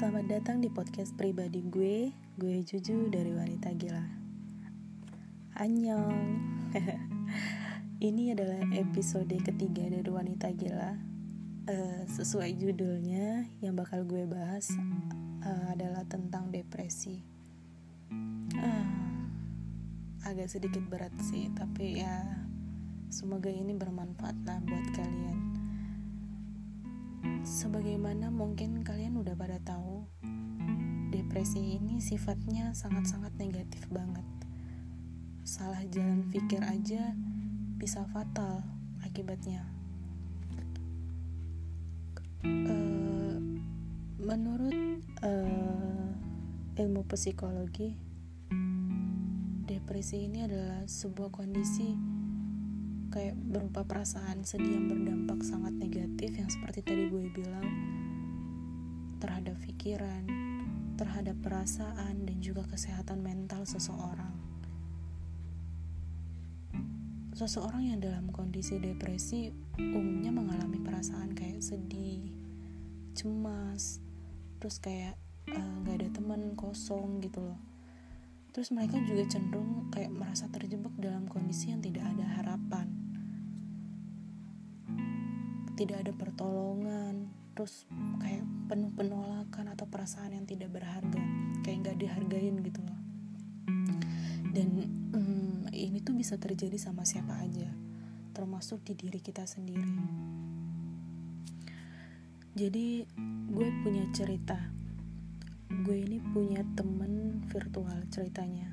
selamat datang di podcast pribadi gue. Gue Juju dari Wanita Gila. Annyeong. Ini adalah episode ketiga dari Wanita Gila. Uh, Sesuai judulnya yang bakal gue bahas uh, adalah tentang depresi. Uh, Agak sedikit berat sih Tapi ya semoga ini bermanfaat lah buat kalian Sebagaimana mungkin kalian udah pada tahu, depresi ini sifatnya sangat-sangat negatif banget. Salah jalan pikir aja bisa fatal akibatnya. Uh, menurut uh, ilmu psikologi, depresi ini adalah sebuah kondisi kayak berupa perasaan sedih yang berdampak sangat negatif yang seperti tadi gue bilang terhadap pikiran, terhadap perasaan dan juga kesehatan mental seseorang. Seseorang yang dalam kondisi depresi umumnya mengalami perasaan kayak sedih, cemas, terus kayak eh, nggak uh, ada teman kosong gitu loh. Terus mereka juga cenderung kayak merasa terjebak dalam kondisi yang tidak tidak ada pertolongan terus kayak penuh penolakan atau perasaan yang tidak berharga kayak nggak dihargain gitu loh. Dan hmm, ini tuh bisa terjadi sama siapa aja termasuk di diri kita sendiri. Jadi gue punya cerita. Gue ini punya temen virtual ceritanya.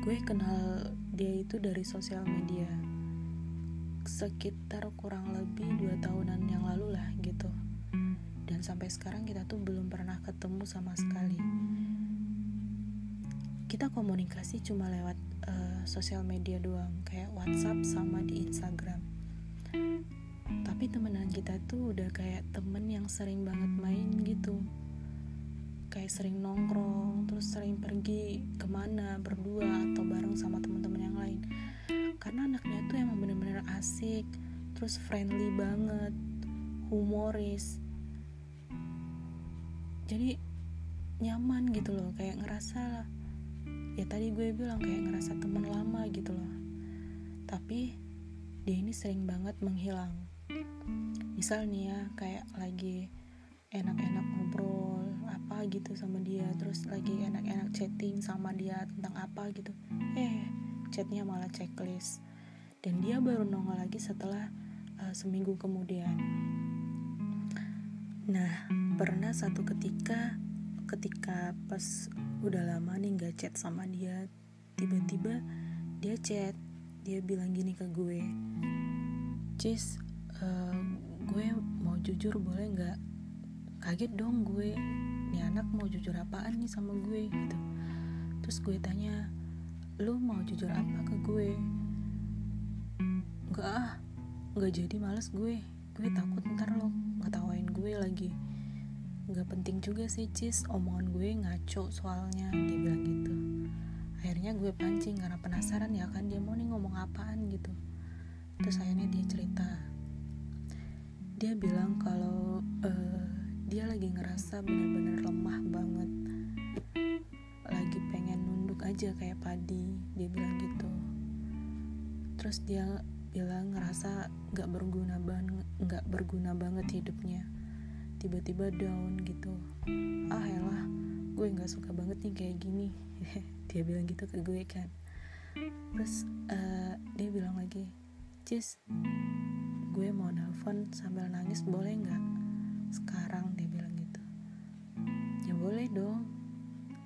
Gue kenal dia itu dari sosial media sekitar kurang lebih dua tahunan yang lalu lah gitu. Dan sampai sekarang kita tuh belum pernah ketemu sama sekali. Kita komunikasi cuma lewat uh, sosial media doang kayak WhatsApp sama di Instagram. Tapi temenan kita tuh udah kayak temen yang sering banget main gitu. Kayak sering nongkrong terus sering pergi ke mana berdua atau bareng sama teman-teman yang terus friendly banget humoris. Jadi nyaman gitu loh kayak ngerasa ya tadi gue bilang kayak ngerasa teman lama gitu loh. Tapi dia ini sering banget menghilang. Misal nih ya kayak lagi enak-enak ngobrol apa gitu sama dia terus lagi enak-enak chatting sama dia tentang apa gitu. Eh chatnya malah checklist. Dan dia baru nongol lagi setelah uh, seminggu kemudian. Nah pernah satu ketika ketika pas udah lama nih nggak chat sama dia tiba-tiba dia chat dia bilang gini ke gue Cis uh, gue mau jujur boleh nggak? Kaget dong gue nih anak mau jujur apaan nih sama gue? Gitu. Terus gue tanya lu mau jujur apa ke gue? Enggak ah Enggak jadi males gue. Gue takut ntar lo ngetawain gue lagi. Enggak penting juga sih Cis. Omongan gue ngaco soalnya Dia bilang gitu. Akhirnya gue pancing karena penasaran ya kan Dia mau nih ngomong apaan gitu. Terus akhirnya dia cerita. Dia bilang kalau uh, Dia lagi ngerasa bener-bener lemah banget. Lagi pengen aja kayak padi dia bilang gitu. Terus dia bilang ngerasa nggak berguna banget nggak berguna banget hidupnya. Tiba-tiba down gitu. Ah elah gue nggak suka banget nih kayak gini. Dia bilang gitu ke gue kan. Terus uh, dia bilang lagi cis gue mau nelfon sambil nangis boleh nggak? Sekarang dia bilang gitu. Ya boleh dong.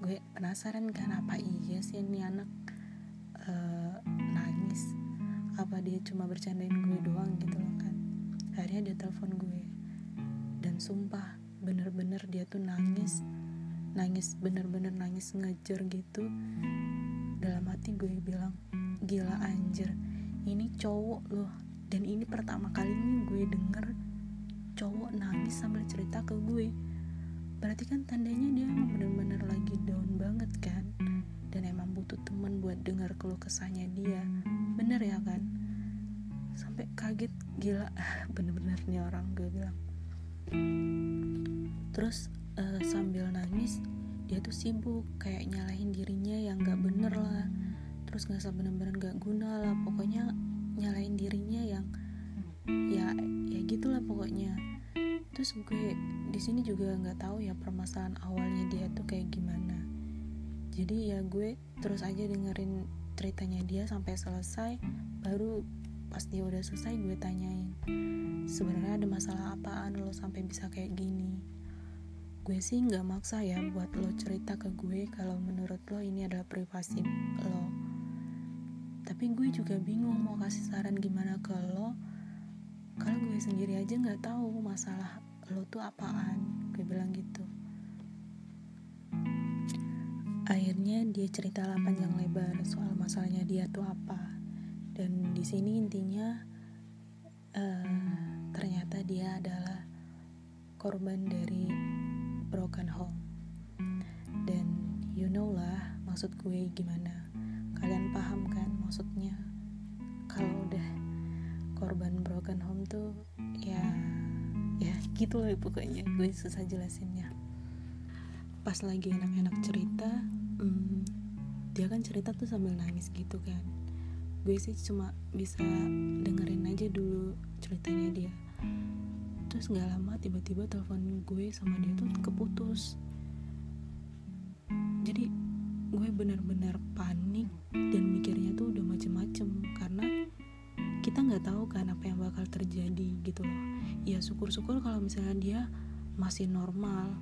Gue penasaran kan apa iya sih ini anak apa dia cuma bercandain gue doang gitu loh kan. Akhirnya dia telepon gue. Dan sumpah bener-bener dia tuh nangis nangis bener-bener nangis ngejar gitu. Dalam hati gue bilang gila anjir ini cowok loh. Dan ini pertama kali gue denger cowok nangis sambil cerita ke gue. Berarti kan tandanya dia emang bener-bener lagi down banget kan. Dan emang butuh temen buat dengar keluh kesahnya dia. Bener ya kan sampai kaget gila bener-bener nih orang gue bilang. Terus uh, sambil nangis dia tuh sibuk kayak nyalahin dirinya yang gak bener lah. Terus nggak bener-bener gak guna lah pokoknya nyalahin dirinya yang ya ya gitulah pokoknya. Terus gue di sini juga nggak tahu ya permasalahan awalnya dia tuh kayak gimana. Jadi ya gue terus aja dengerin ceritanya dia sampai selesai baru pas dia udah selesai gue tanyain sebenarnya ada masalah apaan lo sampai bisa kayak gini? Gue sih nggak maksa ya buat lo cerita ke gue kalau menurut lo ini adalah privasi lo. Tapi gue juga bingung mau kasih saran gimana ke lo. Kalau gue sendiri aja nggak tahu masalah lo tuh apaan gue bilang gitu. Akhirnya dia cerita lah panjang lebar soal masalahnya dia tuh apa dan di sini intinya uh, ternyata dia adalah korban dari broken home. Dan you know lah maksud gue gimana. Kalian paham kan maksudnya? Kalau udah korban broken home tuh ya ya gitu lah pokoknya. Gue susah jelasinnya. Pas lagi enak-enak cerita hmm, dia kan cerita tuh sambil nangis gitu kan gue sih cuma bisa dengerin aja dulu ceritanya dia. Terus nggak lama tiba-tiba telepon gue sama dia tuh keputus. Jadi gue benar-benar panik dan mikirnya tuh udah macem-macem karena kita nggak tahu kan apa yang bakal terjadi gitu loh. Ya syukur-syukur kalau misalnya dia masih normal.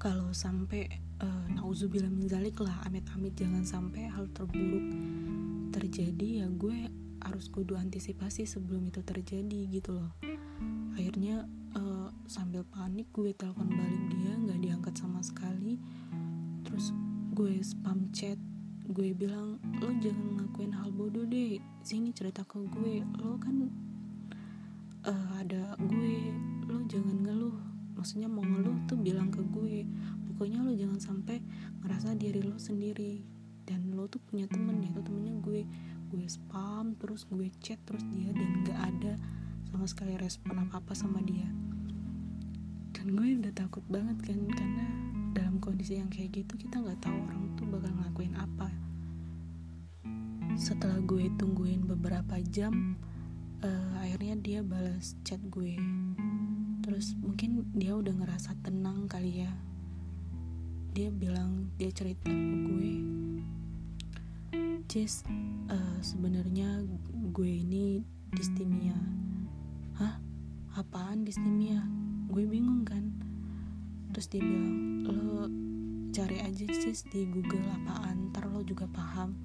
Kalau sampai uh, nauzubillah min zalik lah amit-amit jangan sampai hal terburuk terjadi ya gue harus kudu antisipasi sebelum itu terjadi gitu loh. Akhirnya uh, sambil panik gue telepon balik dia nggak diangkat sama sekali. Terus gue spam chat gue bilang lo jangan ngelakuin hal bodoh deh sini cerita ke gue. Lo kan uh, ada gue lo jangan ngeluh. Maksudnya mau ngeluh tuh bilang ke gue. Pokoknya lo jangan sampai ngerasa diri lo sendiri dan lo tuh punya temen ya tuh temennya gue gue spam terus gue chat terus dia dan gak ada sama sekali respon apa-apa sama dia. Dan gue udah takut banget kan karena dalam kondisi yang kayak gitu kita nggak tahu orang tuh bakal ngelakuin apa. Setelah gue tungguin beberapa jam uh, akhirnya dia balas chat gue. Terus mungkin dia udah ngerasa tenang kali ya. Dia bilang dia cerita ke gue Cis uh, sebenarnya gue ini distimia. Hah? Apaan distimia? Gue bingung kan. Terus dia bilang lo cari aja sih di google apaan ntar lo juga paham.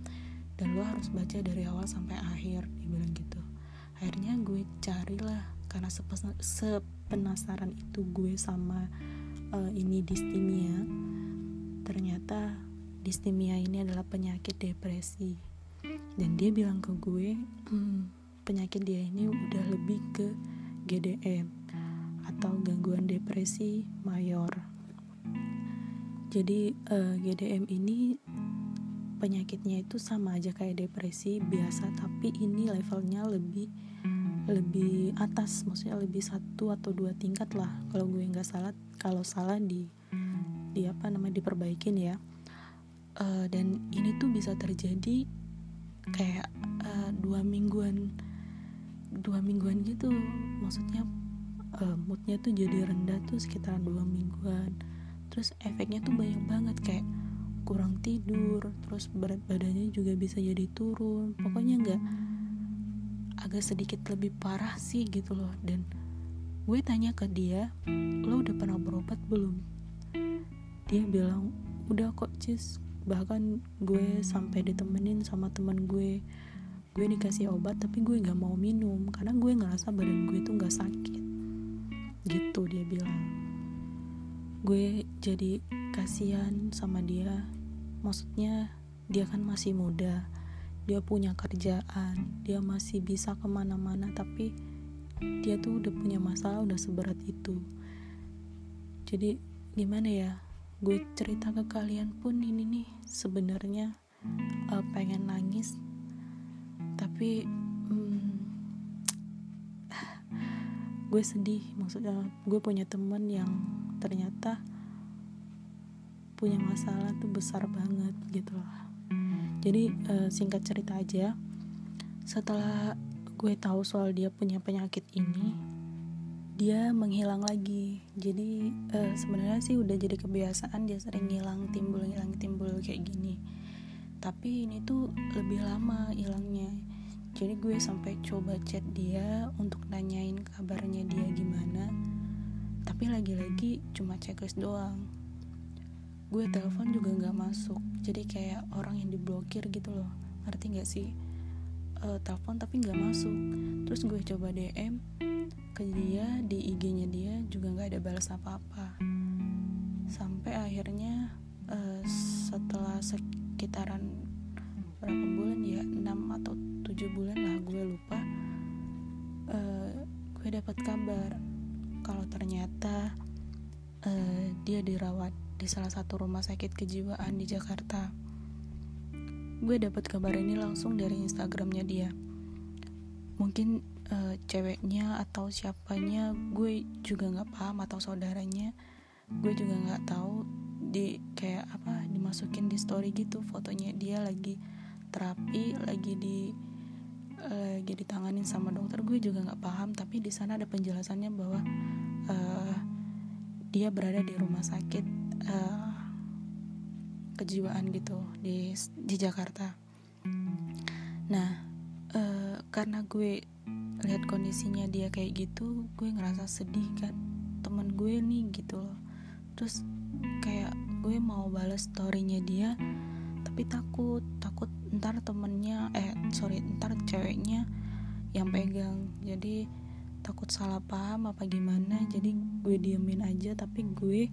Dan lo harus baca dari awal sampai akhir dia bilang gitu. Akhirnya gue carilah karena sepenasaran itu gue sama uh, ini distimia ternyata distimia ini adalah penyakit depresi. Dan dia bilang ke gue hmm, penyakit dia ini udah lebih ke GDM atau gangguan depresi mayor. Jadi uh, eh, GDM ini penyakitnya itu sama aja kayak depresi biasa tapi ini levelnya lebih lebih atas maksudnya lebih satu atau dua tingkat lah. Kalau gue nggak salah kalau salah di di apa namanya diperbaikin ya uh, dan ini tuh bisa terjadi kayak uh, dua mingguan dua mingguan gitu. Maksudnya uh, moodnya tuh jadi rendah tuh sekitar dua mingguan. Terus efeknya tuh banyak banget kayak kurang tidur terus berat badannya juga bisa jadi turun. Pokoknya nggak agak sedikit lebih parah sih gitu loh. Dan gue tanya ke dia lo udah pernah berobat belum? Dia bilang udah kok cis bahkan gue sampai ditemenin sama teman gue. Gue dikasih obat tapi gue nggak mau minum. Karena gue ngerasa badan gue tuh nggak sakit. Gitu dia bilang. Gue jadi kasihan sama dia. Maksudnya dia kan masih muda. Dia punya kerjaan. Dia masih bisa ke mana-mana tapi dia tuh udah punya masalah udah seberat itu. Jadi gimana ya gue cerita ke kalian pun ini nih sebenarnya uh, pengen nangis. Tapi hmm, gue sedih maksudnya gue punya temen yang ternyata punya masalah tuh besar banget gitu loh. Jadi uh, singkat cerita aja setelah gue tahu soal dia punya penyakit ini dia menghilang lagi. Jadi uh, sebenarnya sih udah jadi kebiasaan dia sering hilang timbul hilang timbul kayak gini. Tapi ini tuh lebih lama hilangnya. Jadi gue sampai coba chat dia untuk nanyain kabarnya dia gimana. Tapi lagi-lagi cuma checklist doang. Gue telepon juga nggak masuk. Jadi kayak orang yang diblokir gitu loh. Ngerti nggak sih? Uh, telepon tapi nggak masuk. Terus gue coba DM ke dia di IG-nya dia juga nggak ada balas apa-apa. Sampai akhirnya uh, setelah sekitaran berapa bulan ya 6 atau 7 bulan lah gue lupa uh, gue dapat kabar kalau ternyata uh, dia dirawat di salah satu rumah sakit kejiwaan di Jakarta. Gue dapat kabar ini langsung dari Instagramnya dia. Mungkin uh, ceweknya atau siapanya gue juga nggak paham atau saudaranya gue juga nggak tahu. Di kayak apa dimasukin di story gitu fotonya dia lagi terapi lagi di uh, lagi ditanganin sama dokter gue juga nggak paham. Tapi di sana ada penjelasannya bahwa uh, dia berada di rumah sakit uh, kejiwaan gitu di di Jakarta. Nah uh, karena gue lihat kondisinya dia kayak gitu gue ngerasa sedih kan teman gue nih gitu loh. Terus kayak gue mau balas storynya dia tapi takut takut ntar temennya eh sorry ntar ceweknya yang pegang. Jadi takut salah paham apa gimana jadi gue diemin aja tapi gue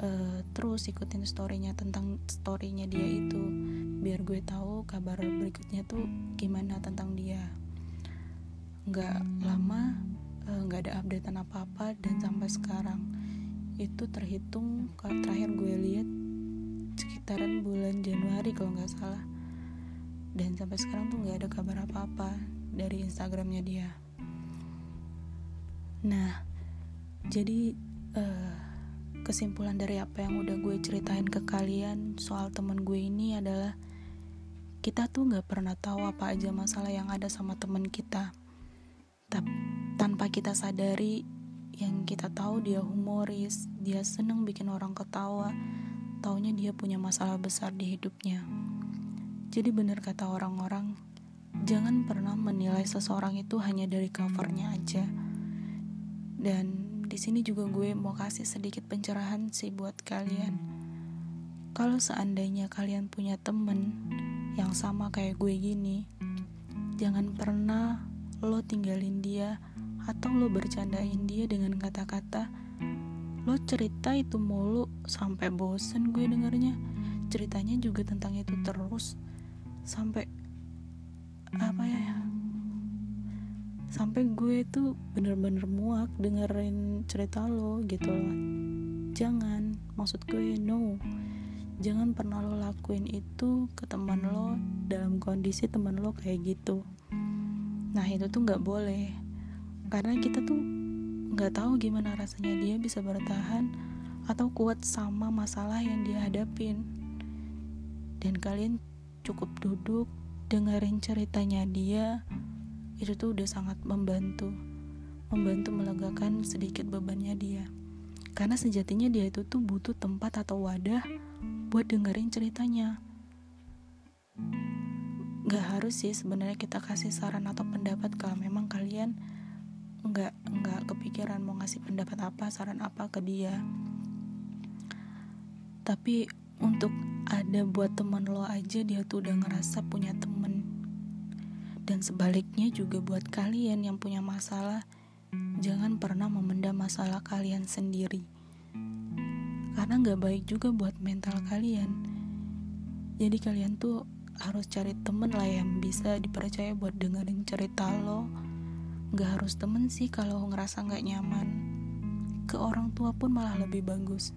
uh, terus ikutin storynya tentang storynya dia itu. Biar gue tahu kabar berikutnya tuh gimana tentang dia nggak lama eh, nggak ada updatean apa apa dan sampai sekarang itu terhitung terakhir gue lihat sekitaran bulan Januari kalau nggak salah. Dan sampai sekarang tuh nggak ada kabar apa apa dari Instagramnya dia. Nah jadi uh, kesimpulan dari apa yang udah gue ceritain ke kalian soal temen gue ini adalah kita tuh gak pernah tahu apa aja masalah yang ada sama temen kita. Tanpa kita sadari, yang kita tahu dia humoris, dia seneng bikin orang ketawa, taunya dia punya masalah besar di hidupnya. Jadi bener kata orang-orang, jangan pernah menilai seseorang itu hanya dari covernya aja. Dan di sini juga gue mau kasih sedikit pencerahan sih buat kalian. Kalau seandainya kalian punya temen yang sama kayak gue gini, jangan pernah lo tinggalin dia atau lo bercandain dia dengan kata-kata lo cerita itu mulu sampai bosen gue dengernya. Ceritanya juga tentang itu terus sampai apa ya sampai gue tuh bener-bener muak dengerin cerita lo gitu loh. Jangan maksud gue no. Jangan pernah lo lakuin itu ke teman lo dalam kondisi teman lo kayak gitu nah itu tuh nggak boleh. Karena kita tuh nggak tahu gimana rasanya dia bisa bertahan atau kuat sama masalah yang dia hadapin. Dan kalian cukup duduk dengerin ceritanya dia itu tuh udah sangat membantu. Membantu melegakan sedikit bebannya dia. Karena sejatinya dia itu tuh butuh tempat atau wadah buat dengerin ceritanya Gak harus sih sebenarnya kita kasih saran atau pendapat kalau memang kalian nggak nggak kepikiran mau ngasih pendapat apa saran apa ke dia tapi untuk ada buat teman lo aja dia tuh udah ngerasa punya temen dan sebaliknya juga buat kalian yang punya masalah, jangan pernah memendam masalah kalian sendiri. Karena gak baik juga buat mental kalian. Jadi kalian tuh harus cari temen lah yang bisa dipercaya buat dengerin cerita lo. Gak harus temen sih kalau ngerasa gak nyaman. Ke orang tua pun malah lebih bagus.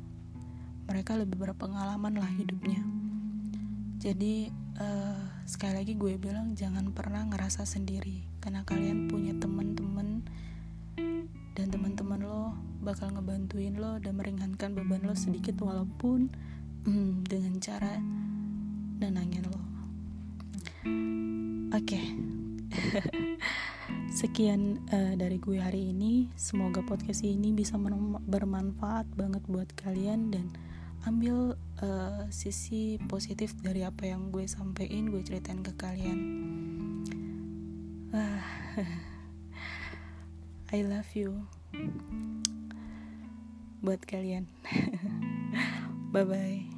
Mereka lebih berpengalaman lah hidupnya. Jadi uh, sekali lagi gue bilang jangan pernah ngerasa sendiri karena kalian punya temen-temen dan bakal ngebantuin lo dan meringankan beban lo sedikit walaupun hmm, dengan cara nenangin lo. Oke, okay. sekian uh, dari gue hari ini. Semoga podcast ini bisa bermanfaat banget buat kalian dan ambil uh, sisi positif dari apa yang gue sampein, gue ceritain ke kalian. Uh, I love you buat kalian. bye bye.